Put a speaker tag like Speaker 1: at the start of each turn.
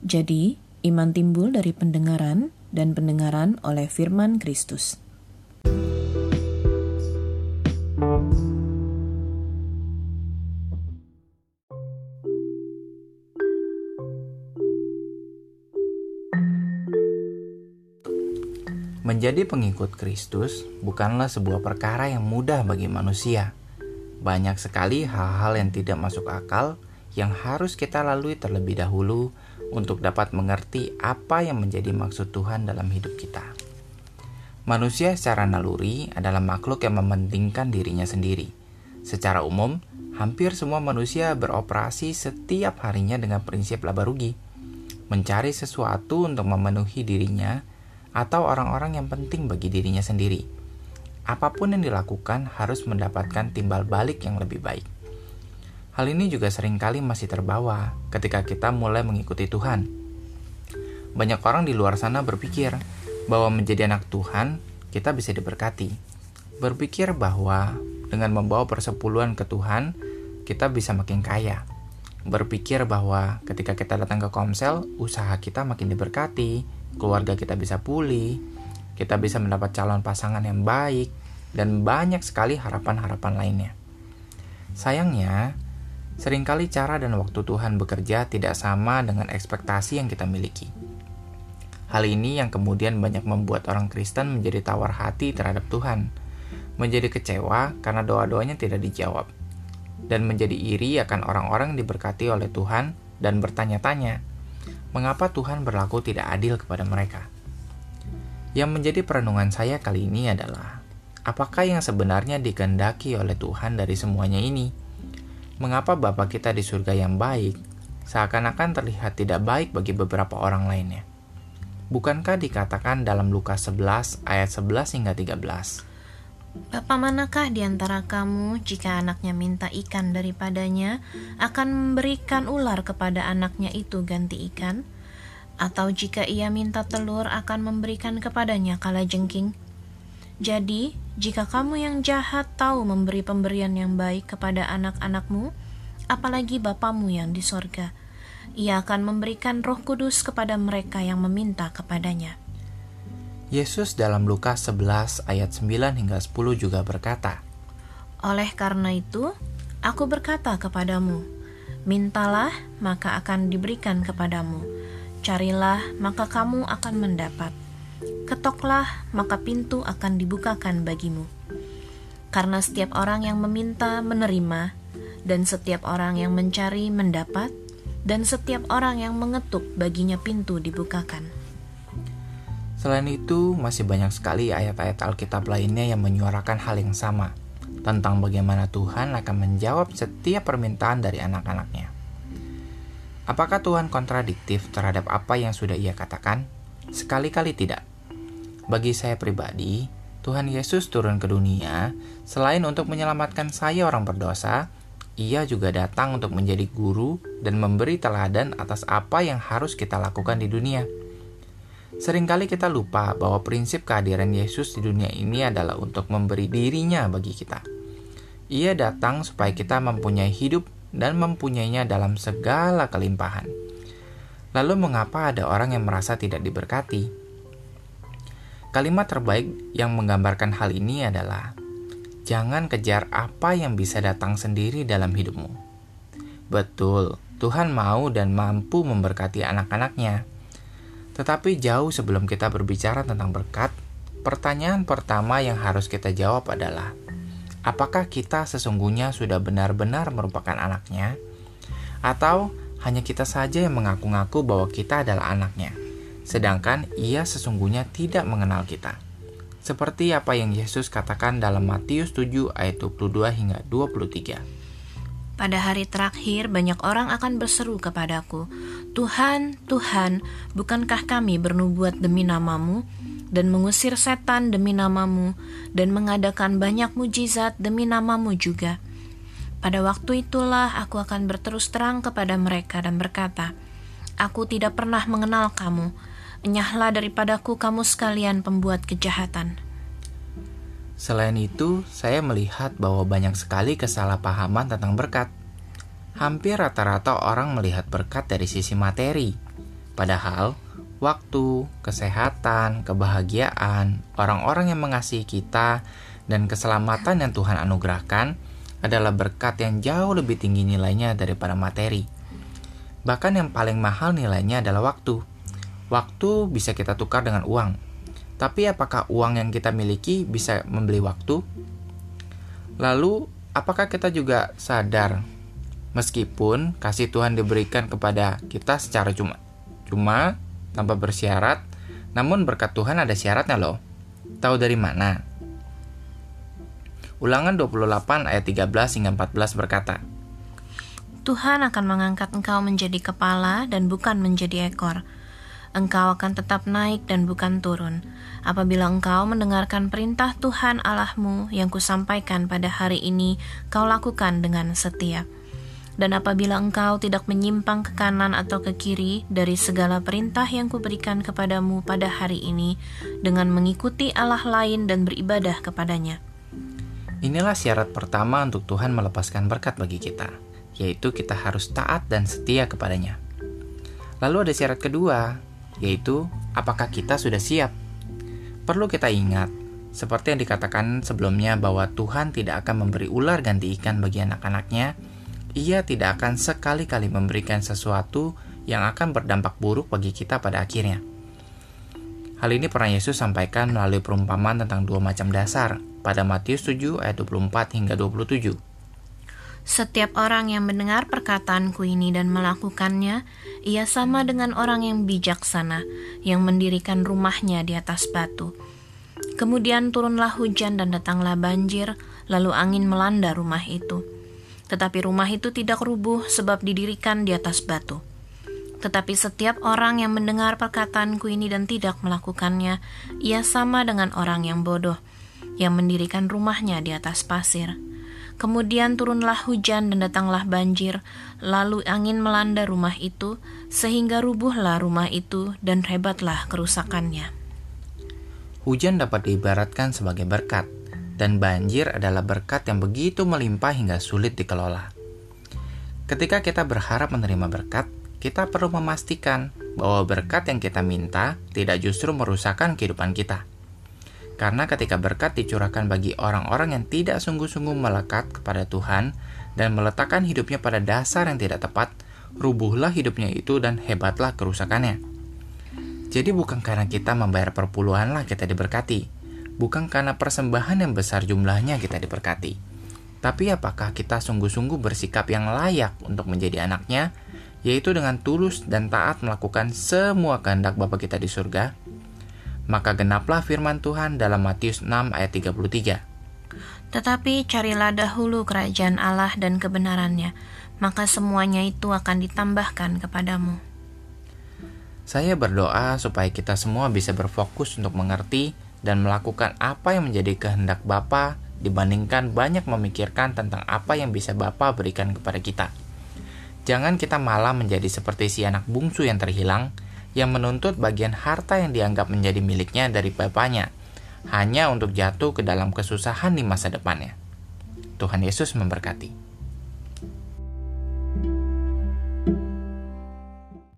Speaker 1: Jadi, iman timbul dari pendengaran dan pendengaran oleh firman Kristus.
Speaker 2: Menjadi pengikut Kristus bukanlah sebuah perkara yang mudah bagi manusia. Banyak sekali hal-hal yang tidak masuk akal yang harus kita lalui terlebih dahulu untuk dapat mengerti apa yang menjadi maksud Tuhan dalam hidup kita. Manusia secara naluri adalah makhluk yang mementingkan dirinya sendiri. Secara umum, hampir semua manusia beroperasi setiap harinya dengan prinsip laba rugi, mencari sesuatu untuk memenuhi dirinya atau orang-orang yang penting bagi dirinya sendiri. Apa pun yang dilakukan harus mendapatkan timbal balik yang lebih baik. Hal ini juga sering kali masih terbawa ketika kita mulai mengikuti Tuhan. Banyak orang di luar sana berpikir bahwa menjadi anak Tuhan kita bisa diberkati. Berpikir bahwa dengan membawa persepuluhan ke Tuhan, kita bisa makin kaya. Berpikir bahwa ketika kita datang ke komsel, usaha kita makin diberkati, keluarga kita bisa pulih, kita bisa mendapat calon pasangan yang baik, dan banyak sekali harapan-harapan lainnya. Sayangnya, sering kali cara dan waktu Tuhan bekerja tidak sama dengan ekspektasi yang kita miliki. Hal ini yang kemudian banyak membuat orang Kristen menjadi tawar hati terhadap Tuhan, menjadi kecewa karena doa-doanya tidak dijawab, dan menjadi iri akan orang-orang diberkati oleh Tuhan dan bertanya-tanya, mengapa Tuhan berlaku tidak adil kepada mereka. Yang menjadi perenungan saya kali ini adalah, apakah yang sebenarnya dikehendaki oleh Tuhan dari semuanya ini? Mengapa Bapa kita di surga yang baik, seakan-akan terlihat tidak baik bagi beberapa orang lainnya? Bukankah dikatakan dalam Lukas 11 ayat 11 hingga 13?
Speaker 3: Bapak manakah di antara kamu jika anaknya minta ikan daripadanya akan memberikan ular kepada anaknya itu ganti ikan? Atau jika ia minta telur akan memberikan kepadanya kala jengking? Jadi, jika kamu yang jahat tahu memberi pemberian yang baik kepada anak-anakmu, apalagi Bapamu yang di sorga, ia akan memberikan roh kudus kepada mereka yang meminta kepadanya.
Speaker 2: Yesus dalam Lukas 11 ayat 9 hingga 10 juga berkata,
Speaker 3: Oleh karena itu, aku berkata kepadamu, mintalah maka akan diberikan kepadamu, carilah maka kamu akan mendapat, ketoklah maka pintu akan dibukakan bagimu. Karena setiap orang yang meminta menerima, dan setiap orang yang mencari mendapat, dan setiap orang yang mengetuk baginya pintu dibukakan.
Speaker 2: Selain itu, masih banyak sekali ayat-ayat Alkitab lainnya yang menyuarakan hal yang sama tentang bagaimana Tuhan akan menjawab setiap permintaan dari anak-anaknya. Apakah Tuhan kontradiktif terhadap apa yang sudah ia katakan? Sekali-kali tidak. Bagi saya pribadi, Tuhan Yesus turun ke dunia selain untuk menyelamatkan saya orang berdosa, ia juga datang untuk menjadi guru dan memberi teladan atas apa yang harus kita lakukan di dunia. Seringkali kita lupa bahwa prinsip kehadiran Yesus di dunia ini adalah untuk memberi dirinya bagi kita. Ia datang supaya kita mempunyai hidup dan mempunyainya dalam segala kelimpahan. Lalu mengapa ada orang yang merasa tidak diberkati? Kalimat terbaik yang menggambarkan hal ini adalah Jangan kejar apa yang bisa datang sendiri dalam hidupmu. Betul, Tuhan mau dan mampu memberkati anak-anaknya tetapi jauh sebelum kita berbicara tentang berkat, pertanyaan pertama yang harus kita jawab adalah, apakah kita sesungguhnya sudah benar-benar merupakan anaknya? Atau hanya kita saja yang mengaku-ngaku bahwa kita adalah anaknya, sedangkan ia sesungguhnya tidak mengenal kita. Seperti apa yang Yesus katakan dalam Matius 7 ayat 22 hingga 23.
Speaker 3: Pada hari terakhir, banyak orang akan berseru kepadaku, "Tuhan, Tuhan, bukankah kami bernubuat demi namamu dan mengusir setan demi namamu dan mengadakan banyak mujizat demi namamu juga?" Pada waktu itulah aku akan berterus terang kepada mereka dan berkata, "Aku tidak pernah mengenal kamu. Enyahlah daripadaku kamu sekalian pembuat kejahatan."
Speaker 2: Selain itu, saya melihat bahwa banyak sekali kesalahpahaman tentang berkat. Hampir rata-rata orang melihat berkat dari sisi materi, Padahal, waktu, kesehatan, kebahagiaan, orang-orang yang mengasihi kita, dan keselamatan yang Tuhan anugerahkan adalah berkat yang jauh lebih tinggi nilainya daripada materi. Bahkan yang paling mahal nilainya adalah waktu. Waktu bisa kita tukar dengan uang. Tapi apakah uang yang kita miliki bisa membeli waktu? Lalu, apakah kita juga sadar meskipun kasih Tuhan diberikan kepada kita secara cuma cuma tanpa bersyarat, namun berkat Tuhan ada syaratnya loh. Tahu dari mana? Ulangan 28 ayat 13 hingga 14 berkata,
Speaker 3: Tuhan akan mengangkat engkau menjadi kepala dan bukan menjadi ekor. Engkau akan tetap naik dan bukan turun. Apabila engkau mendengarkan perintah Tuhan Allahmu yang kusampaikan pada hari ini, kau lakukan dengan setia. Dan apabila engkau tidak menyimpang ke kanan atau ke kiri dari segala perintah yang kuberikan kepadamu pada hari ini, dengan mengikuti Allah lain dan beribadah kepadanya.
Speaker 2: Inilah syarat pertama untuk Tuhan melepaskan berkat bagi kita, yaitu kita harus taat dan setia kepadanya. Lalu ada syarat kedua, yaitu apakah kita sudah siap? Perlu kita ingat, seperti yang dikatakan sebelumnya bahwa Tuhan tidak akan memberi ular ganti ikan bagi anak-anaknya, ia tidak akan sekali-kali memberikan sesuatu yang akan berdampak buruk bagi kita pada akhirnya. Hal ini pernah Yesus sampaikan melalui perumpamaan tentang dua macam dasar pada Matius 7 ayat 24 hingga 27.
Speaker 3: Setiap orang yang mendengar perkataanku ini dan melakukannya, ia sama dengan orang yang bijaksana yang mendirikan rumahnya di atas batu. Kemudian turunlah hujan dan datanglah banjir, lalu angin melanda rumah itu. Tetapi rumah itu tidak rubuh sebab didirikan di atas batu. Tetapi setiap orang yang mendengar perkataanku ini dan tidak melakukannya, ia sama dengan orang yang bodoh, yang mendirikan rumahnya di atas pasir. Kemudian turunlah hujan dan datanglah banjir, lalu angin melanda rumah itu, sehingga rubuhlah rumah itu dan hebatlah kerusakannya.
Speaker 2: Hujan dapat diibaratkan sebagai berkat, dan banjir adalah berkat yang begitu melimpah hingga sulit dikelola. Ketika kita berharap menerima berkat, kita perlu memastikan bahwa berkat yang kita minta tidak justru merusakkan kehidupan kita. Karena ketika berkat dicurahkan bagi orang-orang yang tidak sungguh-sungguh melekat kepada Tuhan dan meletakkan hidupnya pada dasar yang tidak tepat, rubuhlah hidupnya itu dan hebatlah kerusakannya. Jadi bukan karena kita membayar perpuluhanlah kita diberkati, bukan karena persembahan yang besar jumlahnya kita diberkati. Tapi apakah kita sungguh-sungguh bersikap yang layak untuk menjadi anaknya yaitu dengan tulus dan taat melakukan semua kehendak Bapa kita di surga, maka genaplah firman Tuhan dalam Matius 6 ayat 33.
Speaker 3: Tetapi carilah dahulu kerajaan Allah dan kebenarannya, maka semuanya itu akan ditambahkan kepadamu.
Speaker 2: Saya berdoa supaya kita semua bisa berfokus untuk mengerti dan melakukan apa yang menjadi kehendak Bapa dibandingkan banyak memikirkan tentang apa yang bisa Bapa berikan kepada kita. Jangan kita malah menjadi seperti si anak bungsu yang terhilang, yang menuntut bagian harta yang dianggap menjadi miliknya dari bapaknya, hanya untuk jatuh ke dalam kesusahan di masa depannya. Tuhan Yesus memberkati.